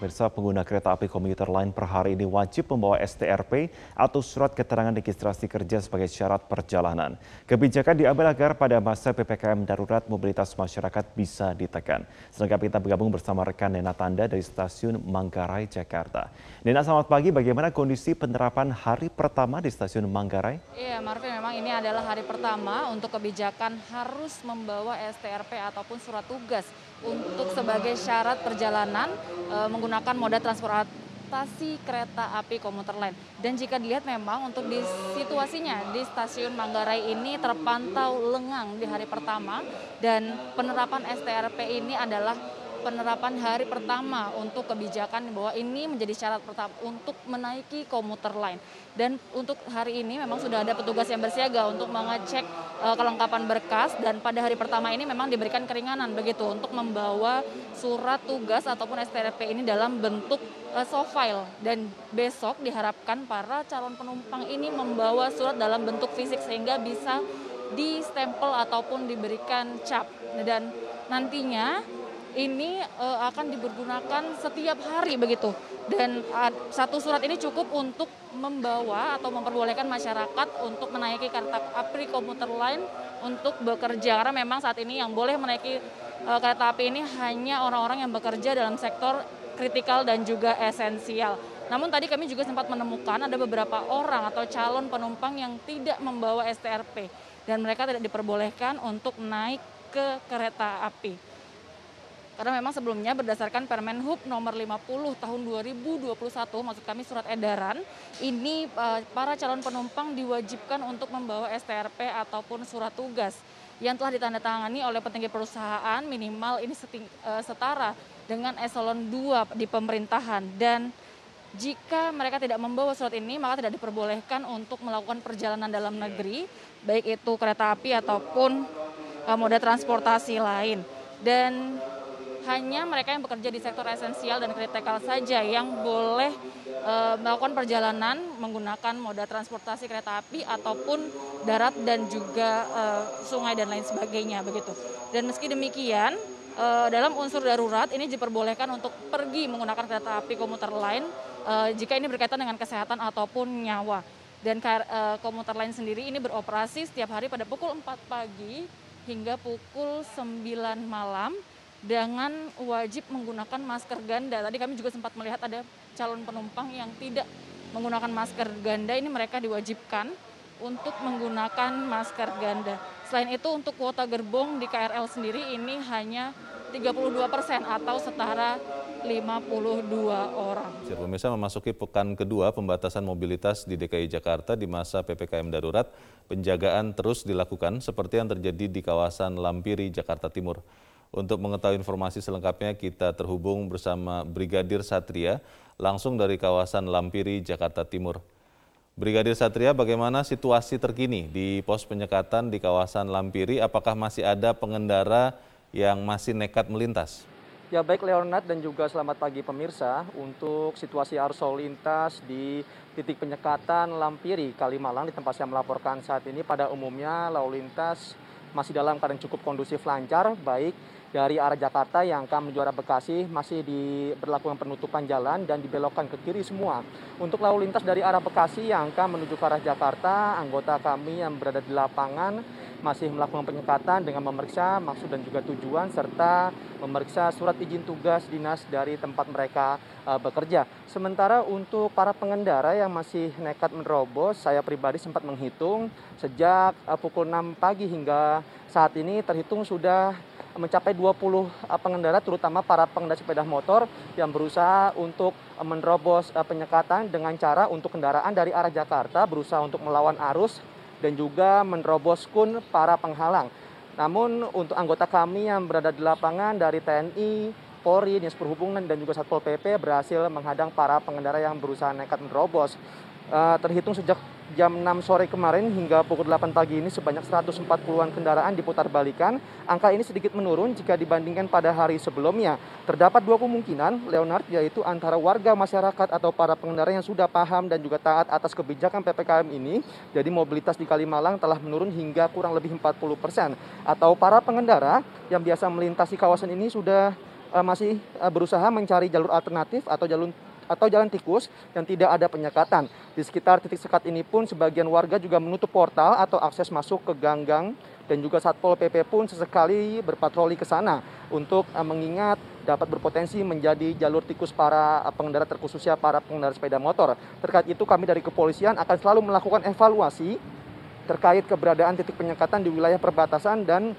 Pemirsa pengguna kereta api komuter lain per hari ini wajib membawa STRP atau surat keterangan registrasi kerja sebagai syarat perjalanan. Kebijakan diambil agar pada masa PPKM darurat mobilitas masyarakat bisa ditekan. Selengkapnya kita bergabung bersama rekan Nena Tanda dari stasiun Manggarai, Jakarta. Nena selamat pagi, bagaimana kondisi penerapan hari pertama di stasiun Manggarai? Iya Marvin, memang ini adalah hari pertama untuk kebijakan harus membawa STRP ataupun surat tugas untuk sebagai syarat perjalanan e, menggunakan moda transportasi kereta api komuter lain. Dan jika dilihat memang untuk di situasinya di stasiun Manggarai ini terpantau lengang di hari pertama dan penerapan STRP ini adalah penerapan hari pertama untuk kebijakan bahwa ini menjadi syarat pertama untuk menaiki komuter lain. Dan untuk hari ini memang sudah ada petugas yang bersiaga untuk mengecek uh, kelengkapan berkas. Dan pada hari pertama ini memang diberikan keringanan begitu untuk membawa surat tugas ataupun STRP ini dalam bentuk uh, soft file. Dan besok diharapkan para calon penumpang ini membawa surat dalam bentuk fisik sehingga bisa di stempel ataupun diberikan cap. Dan nantinya ini uh, akan dipergunakan setiap hari begitu dan uh, satu surat ini cukup untuk membawa atau memperbolehkan masyarakat untuk menaiki kereta api komuter lain untuk bekerja karena memang saat ini yang boleh menaiki uh, kereta api ini hanya orang-orang yang bekerja dalam sektor kritikal dan juga esensial. Namun tadi kami juga sempat menemukan ada beberapa orang atau calon penumpang yang tidak membawa STRP dan mereka tidak diperbolehkan untuk naik ke kereta api. Karena memang sebelumnya berdasarkan Permen Hub nomor 50 tahun 2021, maksud kami surat edaran, ini uh, para calon penumpang diwajibkan untuk membawa STRP ataupun surat tugas yang telah ditandatangani oleh petinggi perusahaan minimal ini uh, setara dengan eselon 2 di pemerintahan. Dan jika mereka tidak membawa surat ini maka tidak diperbolehkan untuk melakukan perjalanan dalam negeri baik itu kereta api ataupun uh, moda transportasi lain. Dan hanya mereka yang bekerja di sektor esensial dan kritikal saja yang boleh e, melakukan perjalanan menggunakan moda transportasi kereta api ataupun darat dan juga e, sungai dan lain sebagainya begitu. Dan meski demikian e, dalam unsur darurat ini diperbolehkan untuk pergi menggunakan kereta api komuter lain e, jika ini berkaitan dengan kesehatan ataupun nyawa. Dan e, komuter lain sendiri ini beroperasi setiap hari pada pukul 4 pagi hingga pukul 9 malam dengan wajib menggunakan masker ganda. Tadi kami juga sempat melihat ada calon penumpang yang tidak menggunakan masker ganda. Ini mereka diwajibkan untuk menggunakan masker ganda. Selain itu untuk kuota gerbong di KRL sendiri ini hanya 32 persen atau setara 52 orang. Pemirsa memasuki pekan kedua pembatasan mobilitas di DKI Jakarta di masa PPKM darurat, penjagaan terus dilakukan seperti yang terjadi di kawasan Lampiri, Jakarta Timur. Untuk mengetahui informasi selengkapnya kita terhubung bersama Brigadir Satria langsung dari kawasan Lampiri, Jakarta Timur. Brigadir Satria, bagaimana situasi terkini di pos penyekatan di kawasan Lampiri? Apakah masih ada pengendara yang masih nekat melintas? Ya baik Leonard dan juga selamat pagi pemirsa untuk situasi arus lalu lintas di titik penyekatan Lampiri, Kalimalang di tempat saya melaporkan saat ini pada umumnya lalu lintas masih dalam keadaan cukup kondusif lancar baik dari arah Jakarta yang akan menuju arah Bekasi masih diberlakukan penutupan jalan dan dibelokkan ke kiri semua. Untuk lalu lintas dari arah Bekasi yang akan menuju ke arah Jakarta, anggota kami yang berada di lapangan masih melakukan penyekatan dengan memeriksa maksud dan juga tujuan serta memeriksa surat izin tugas dinas dari tempat mereka uh, bekerja. Sementara untuk para pengendara yang masih nekat menerobos, saya pribadi sempat menghitung sejak uh, pukul 6 pagi hingga saat ini terhitung sudah mencapai 20 eh, pengendara terutama para pengendara sepeda motor yang berusaha untuk eh, menerobos eh, penyekatan dengan cara untuk kendaraan dari arah Jakarta berusaha untuk melawan arus dan juga menerobos kun para penghalang. Namun untuk anggota kami yang berada di lapangan dari TNI, Polri, Dinas Perhubungan dan juga Satpol PP berhasil menghadang para pengendara yang berusaha nekat menerobos. terhitung sejak jam 6 sore kemarin hingga pukul 8 pagi ini sebanyak 140-an kendaraan diputar balikan. Angka ini sedikit menurun jika dibandingkan pada hari sebelumnya. Terdapat dua kemungkinan, Leonard, yaitu antara warga masyarakat atau para pengendara yang sudah paham dan juga taat atas kebijakan PPKM ini. Jadi mobilitas di Kalimalang telah menurun hingga kurang lebih 40 persen. Atau para pengendara yang biasa melintasi kawasan ini sudah masih berusaha mencari jalur alternatif atau jalur atau jalan tikus yang tidak ada penyekatan. Di sekitar titik sekat ini pun sebagian warga juga menutup portal atau akses masuk ke ganggang dan juga Satpol PP pun sesekali berpatroli ke sana untuk uh, mengingat dapat berpotensi menjadi jalur tikus para uh, pengendara terkhususnya para pengendara sepeda motor. Terkait itu kami dari kepolisian akan selalu melakukan evaluasi terkait keberadaan titik penyekatan di wilayah perbatasan dan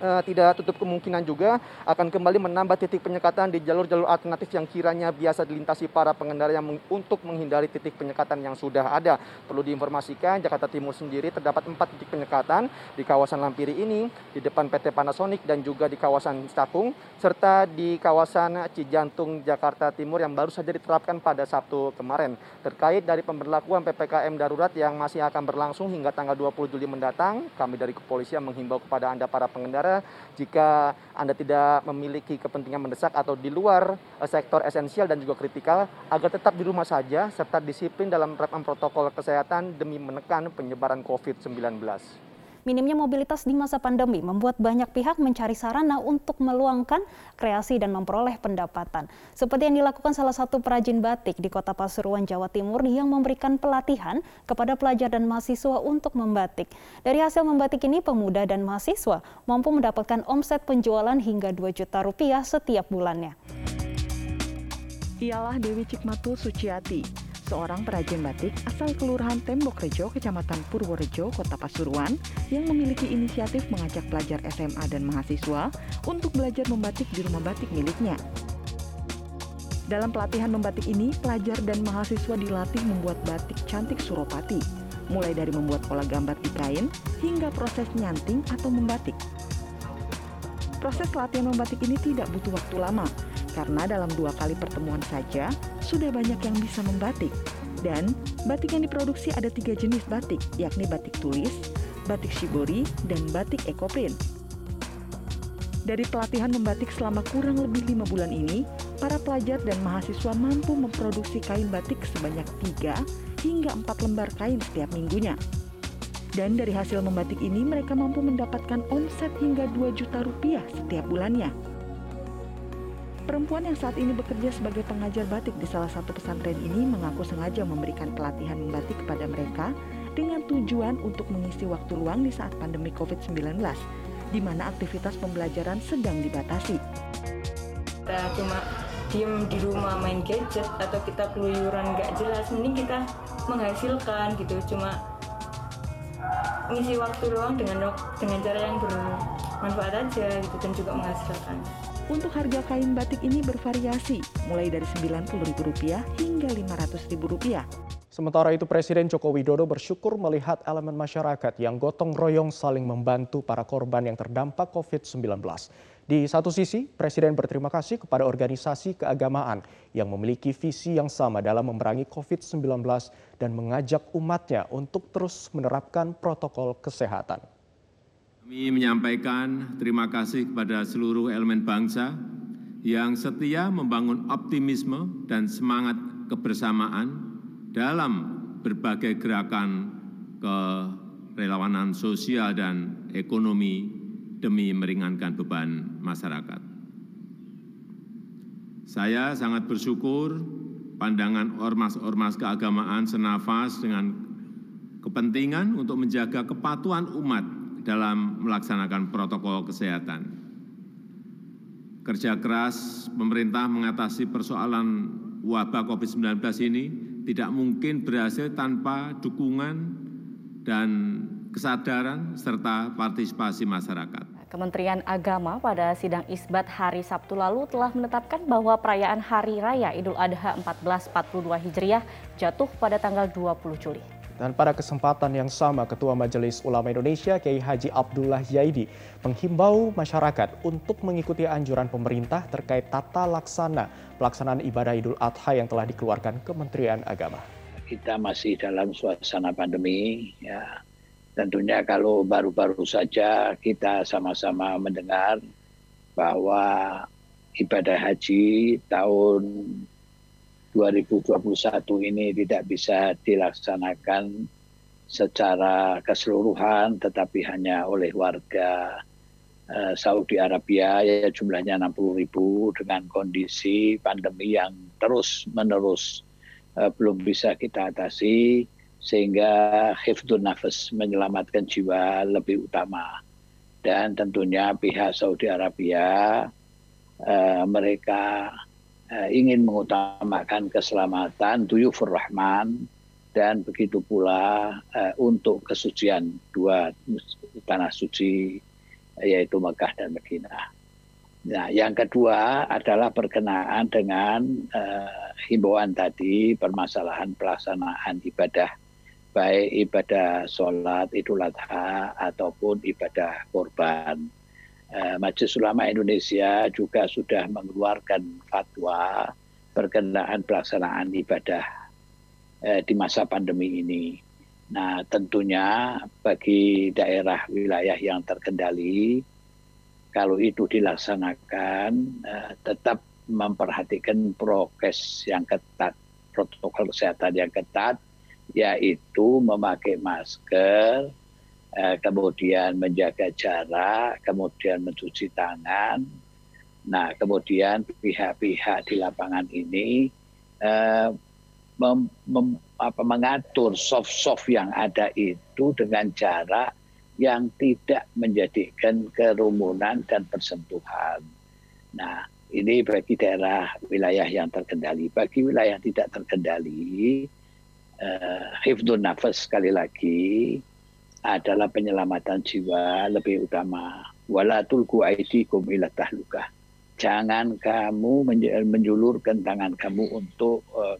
uh, tidak tutup kemungkinan juga akan kembali menambah titik penyekatan di jalur-jalur alternatif yang kiranya biasa dilintasi para pengendara yang meng untuk menghindari titik penyekatan yang sudah ada. Perlu diinformasikan Jakarta Timur sendiri terdapat empat titik penyekatan di kawasan Lampiri ini, di depan PT Panasonic dan juga di kawasan Cakung, serta di kawasan Cijantung Jakarta Timur yang baru saja diterapkan pada Sabtu kemarin. Terkait dari pemberlakuan PPKM darurat yang masih akan berlangsung hingga tanggal 20 Juli mendatang, kami dari kepolisian menghimbau kepada Anda para pengendara jika Anda tidak memiliki kepentingan mendesak atau di luar eh, sektor esensial dan juga kritikal agar tetap di rumah saja serta disiplin dalam penerapan protokol kesehatan demi menekan penyebaran COVID-19. Minimnya mobilitas di masa pandemi membuat banyak pihak mencari sarana untuk meluangkan kreasi dan memperoleh pendapatan. Seperti yang dilakukan salah satu perajin batik di Kota Pasuruan, Jawa Timur yang memberikan pelatihan kepada pelajar dan mahasiswa untuk membatik. Dari hasil membatik ini, pemuda dan mahasiswa mampu mendapatkan omset penjualan hingga 2 juta rupiah setiap bulannya. Ialah Dewi Cikmatu Suciati, seorang perajin batik asal Kelurahan Tembok Rejo, Kecamatan Purworejo, Kota Pasuruan, yang memiliki inisiatif mengajak pelajar SMA dan mahasiswa untuk belajar membatik di rumah batik miliknya. Dalam pelatihan membatik ini, pelajar dan mahasiswa dilatih membuat batik cantik Suropati, mulai dari membuat pola gambar di kain hingga proses nyanting atau membatik. Proses latihan membatik ini tidak butuh waktu lama, karena dalam dua kali pertemuan saja sudah banyak yang bisa membatik. Dan batik yang diproduksi ada tiga jenis batik, yakni batik tulis, batik shibori, dan batik ekoprint. Dari pelatihan membatik selama kurang lebih lima bulan ini, para pelajar dan mahasiswa mampu memproduksi kain batik sebanyak tiga hingga empat lembar kain setiap minggunya. Dan dari hasil membatik ini mereka mampu mendapatkan omset hingga 2 juta rupiah setiap bulannya. Perempuan yang saat ini bekerja sebagai pengajar batik di salah satu pesantren ini mengaku sengaja memberikan pelatihan membatik kepada mereka dengan tujuan untuk mengisi waktu luang di saat pandemi COVID-19, di mana aktivitas pembelajaran sedang dibatasi. Kita cuma diem di rumah main gadget atau kita keluyuran nggak jelas, mending kita menghasilkan gitu, cuma mengisi waktu luang dengan dengan cara yang bermanfaat aja gitu dan juga menghasilkan. Untuk harga kain batik ini bervariasi, mulai dari Rp90.000 hingga Rp500.000. Sementara itu Presiden Joko Widodo bersyukur melihat elemen masyarakat yang gotong royong saling membantu para korban yang terdampak COVID-19. Di satu sisi, Presiden berterima kasih kepada organisasi keagamaan yang memiliki visi yang sama dalam memerangi COVID-19 dan mengajak umatnya untuk terus menerapkan protokol kesehatan. Kami menyampaikan terima kasih kepada seluruh elemen bangsa yang setia membangun optimisme dan semangat kebersamaan dalam berbagai gerakan kerelawanan sosial dan ekonomi demi meringankan beban masyarakat. Saya sangat bersyukur pandangan ormas-ormas keagamaan senafas dengan kepentingan untuk menjaga kepatuhan umat dalam melaksanakan protokol kesehatan. Kerja keras pemerintah mengatasi persoalan wabah COVID-19 ini tidak mungkin berhasil tanpa dukungan dan kesadaran serta partisipasi masyarakat. Kementerian Agama pada sidang isbat hari Sabtu lalu telah menetapkan bahwa perayaan Hari Raya Idul Adha 1442 Hijriah jatuh pada tanggal 20 Juli. Dan pada kesempatan yang sama, Ketua Majelis Ulama Indonesia Kiai Haji Abdullah Yaidi menghimbau masyarakat untuk mengikuti anjuran pemerintah terkait tata laksana pelaksanaan ibadah Idul Adha yang telah dikeluarkan Kementerian Agama. Kita masih dalam suasana pandemi, ya. Tentunya kalau baru-baru saja kita sama-sama mendengar bahwa ibadah haji tahun 2021 ini tidak bisa dilaksanakan secara keseluruhan tetapi hanya oleh warga uh, Saudi Arabia. Ya jumlahnya 60 ribu dengan kondisi pandemi yang terus menerus uh, belum bisa kita atasi sehingga hifdun nafas menyelamatkan jiwa lebih utama. Dan tentunya pihak Saudi Arabia uh, mereka ingin mengutamakan keselamatan Duyufur Rahman dan begitu pula uh, untuk kesucian dua tanah suci yaitu Mekah dan Madinah. Nah, yang kedua adalah berkenaan dengan uh, himbauan tadi permasalahan pelaksanaan ibadah baik ibadah sholat idul adha ataupun ibadah korban. Uh, Majelis Ulama Indonesia juga sudah mengeluarkan fatwa berkenaan pelaksanaan ibadah uh, di masa pandemi ini. Nah, tentunya bagi daerah wilayah yang terkendali kalau itu dilaksanakan uh, tetap memperhatikan prokes yang ketat, protokol kesehatan yang ketat, yaitu memakai masker, kemudian menjaga jarak, kemudian mencuci tangan. Nah, kemudian pihak-pihak di lapangan ini mem, apa, mengatur soft-soft yang ada itu dengan jarak yang tidak menjadikan kerumunan dan persentuhan. Nah, ini bagi daerah wilayah yang terkendali. Bagi wilayah yang tidak terkendali, uh, hifdun nafas sekali lagi adalah penyelamatan jiwa lebih utama. Wala tulku aidikum ila tahlukah. Jangan kamu menjulurkan tangan kamu untuk uh,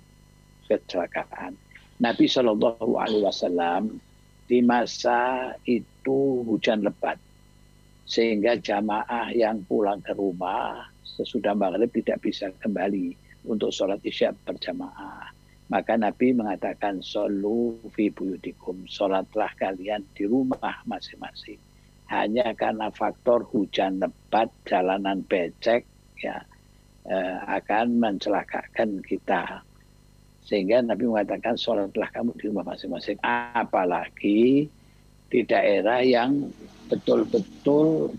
kecelakaan. Nabi Shallallahu Alaihi Wasallam di masa itu hujan lebat sehingga jamaah yang pulang ke rumah sesudah maghrib tidak bisa kembali untuk sholat isya berjamaah. Maka Nabi mengatakan solu fi buyutikum, sholatlah kalian di rumah masing-masing. Hanya karena faktor hujan lebat, jalanan becek, ya eh, akan mencelakakan kita sehingga Nabi mengatakan sholatlah kamu di rumah masing-masing. Apalagi di daerah yang betul-betul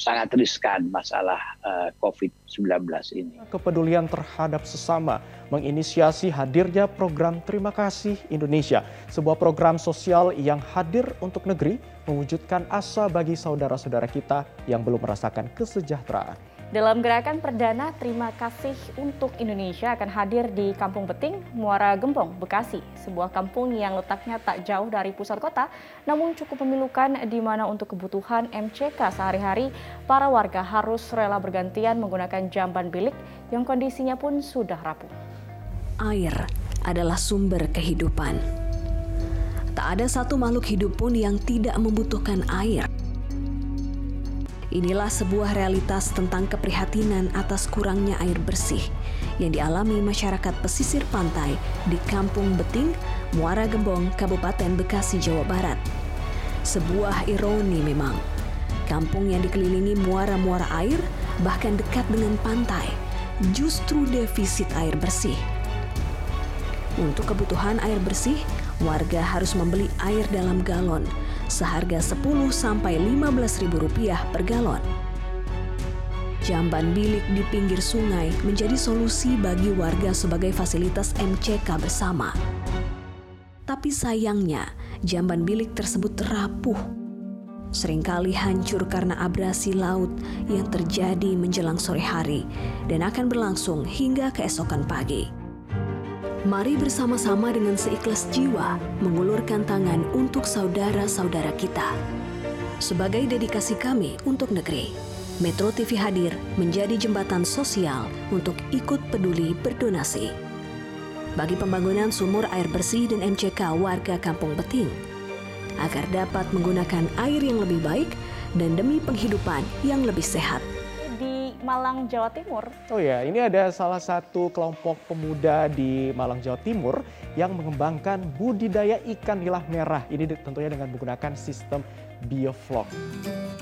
sangat riskan masalah uh, eh, COVID-19 ini. Kepedulian terhadap sesama menginisiasi hadirnya program Terima Kasih Indonesia, sebuah program sosial yang hadir untuk negeri mewujudkan asa bagi saudara-saudara kita yang belum merasakan kesejahteraan. Dalam gerakan perdana Terima Kasih untuk Indonesia akan hadir di Kampung Beting, Muara Gembong, Bekasi. Sebuah kampung yang letaknya tak jauh dari pusat kota, namun cukup memilukan di mana untuk kebutuhan MCK sehari-hari, para warga harus rela bergantian menggunakan jamban bilik yang kondisinya pun sudah rapuh. Air adalah sumber kehidupan. Tak ada satu makhluk hidup pun yang tidak membutuhkan air. Inilah sebuah realitas tentang keprihatinan atas kurangnya air bersih yang dialami masyarakat pesisir pantai di Kampung Beting, Muara Gembong, Kabupaten Bekasi, Jawa Barat. Sebuah ironi memang. Kampung yang dikelilingi muara-muara air, bahkan dekat dengan pantai, justru defisit air bersih. Untuk kebutuhan air bersih, warga harus membeli air dalam galon seharga 10 sampai 15 ribu rupiah per galon. Jamban bilik di pinggir sungai menjadi solusi bagi warga sebagai fasilitas MCK bersama. Tapi sayangnya, jamban bilik tersebut rapuh. Seringkali hancur karena abrasi laut yang terjadi menjelang sore hari dan akan berlangsung hingga keesokan pagi. Mari bersama-sama dengan seikhlas jiwa mengulurkan tangan untuk saudara-saudara kita. Sebagai dedikasi kami untuk negeri, Metro TV hadir menjadi jembatan sosial untuk ikut peduli berdonasi. Bagi pembangunan sumur air bersih dan MCK warga Kampung Beting, agar dapat menggunakan air yang lebih baik dan demi penghidupan yang lebih sehat. Malang, Jawa Timur. Oh ya, ini ada salah satu kelompok pemuda di Malang, Jawa Timur yang mengembangkan budidaya ikan nila merah. Ini tentunya dengan menggunakan sistem bioflok.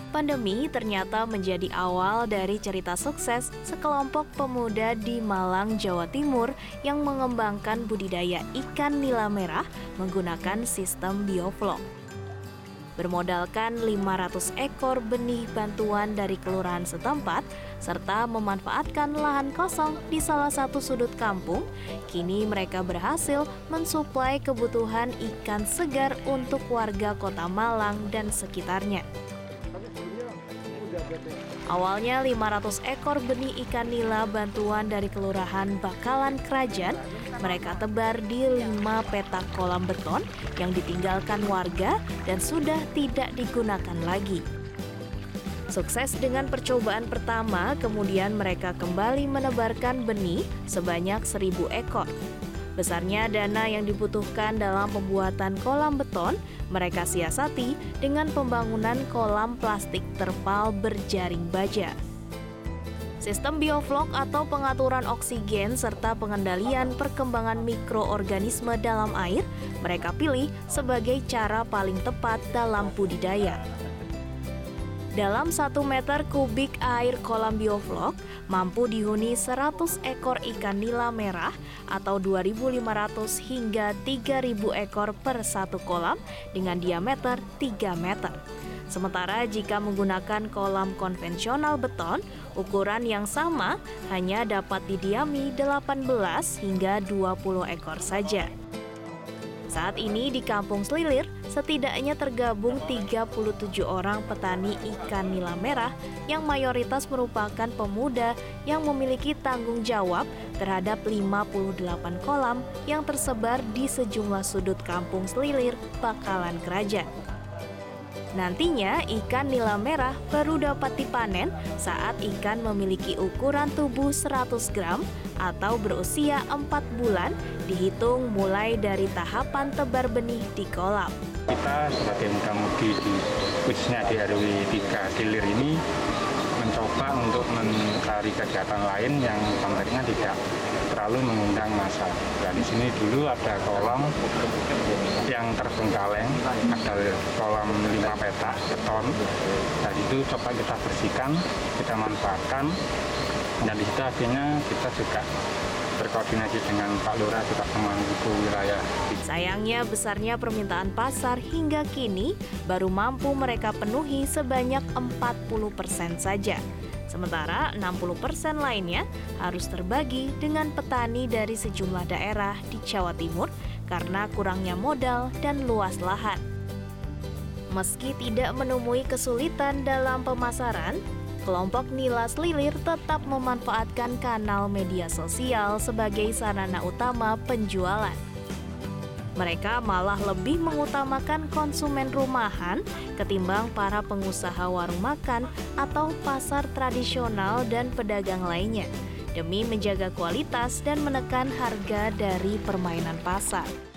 Pandemi ternyata menjadi awal dari cerita sukses sekelompok pemuda di Malang, Jawa Timur yang mengembangkan budidaya ikan nila merah menggunakan sistem bioflok. Bermodalkan 500 ekor benih bantuan dari kelurahan setempat serta memanfaatkan lahan kosong di salah satu sudut kampung, kini mereka berhasil mensuplai kebutuhan ikan segar untuk warga Kota Malang dan sekitarnya. Awalnya 500 ekor benih ikan nila bantuan dari Kelurahan Bakalan Kerajaan mereka tebar di 5 petak kolam beton yang ditinggalkan warga dan sudah tidak digunakan lagi. Sukses dengan percobaan pertama, kemudian mereka kembali menebarkan benih sebanyak 1000 ekor. Besarnya dana yang dibutuhkan dalam pembuatan kolam beton, mereka siasati dengan pembangunan kolam plastik terpal berjaring baja. Sistem bioflok atau pengaturan oksigen serta pengendalian perkembangan mikroorganisme dalam air mereka pilih sebagai cara paling tepat dalam budidaya. Dalam satu meter kubik air kolam bioflok mampu dihuni 100 ekor ikan nila merah atau 2.500 hingga 3.000 ekor per satu kolam dengan diameter 3 meter. Sementara jika menggunakan kolam konvensional beton, ukuran yang sama hanya dapat didiami 18 hingga 20 ekor saja. Saat ini di Kampung Selilir, setidaknya tergabung 37 orang petani ikan nila merah yang mayoritas merupakan pemuda yang memiliki tanggung jawab terhadap 58 kolam yang tersebar di sejumlah sudut Kampung Selilir, Bakalan Kerajaan. Nantinya ikan nila merah baru dapat dipanen saat ikan memiliki ukuran tubuh 100 gram atau berusia 4 bulan dihitung mulai dari tahapan tebar benih di kolam. Kita sebagai muda-mudi di khususnya di RW 3 Gilir ini mencoba untuk mencari kegiatan lain yang tentunya tidak terlalu mengundang masa. Dan di sini dulu ada kolam yang terbengkaleng, ada kolam lima petak beton. Dan itu coba kita bersihkan, kita manfaatkan, dan di situ akhirnya kita juga berkoordinasi dengan Pak Lurah juga pemangku wilayah. Sayangnya besarnya permintaan pasar hingga kini baru mampu mereka penuhi sebanyak 40% saja. Sementara 60% lainnya harus terbagi dengan petani dari sejumlah daerah di Jawa Timur karena kurangnya modal dan luas lahan. Meski tidak menemui kesulitan dalam pemasaran, kelompok Nilas Lilir tetap memanfaatkan kanal media sosial sebagai sarana utama penjualan. Mereka malah lebih mengutamakan konsumen rumahan ketimbang para pengusaha warung makan atau pasar tradisional dan pedagang lainnya demi menjaga kualitas dan menekan harga dari permainan pasar.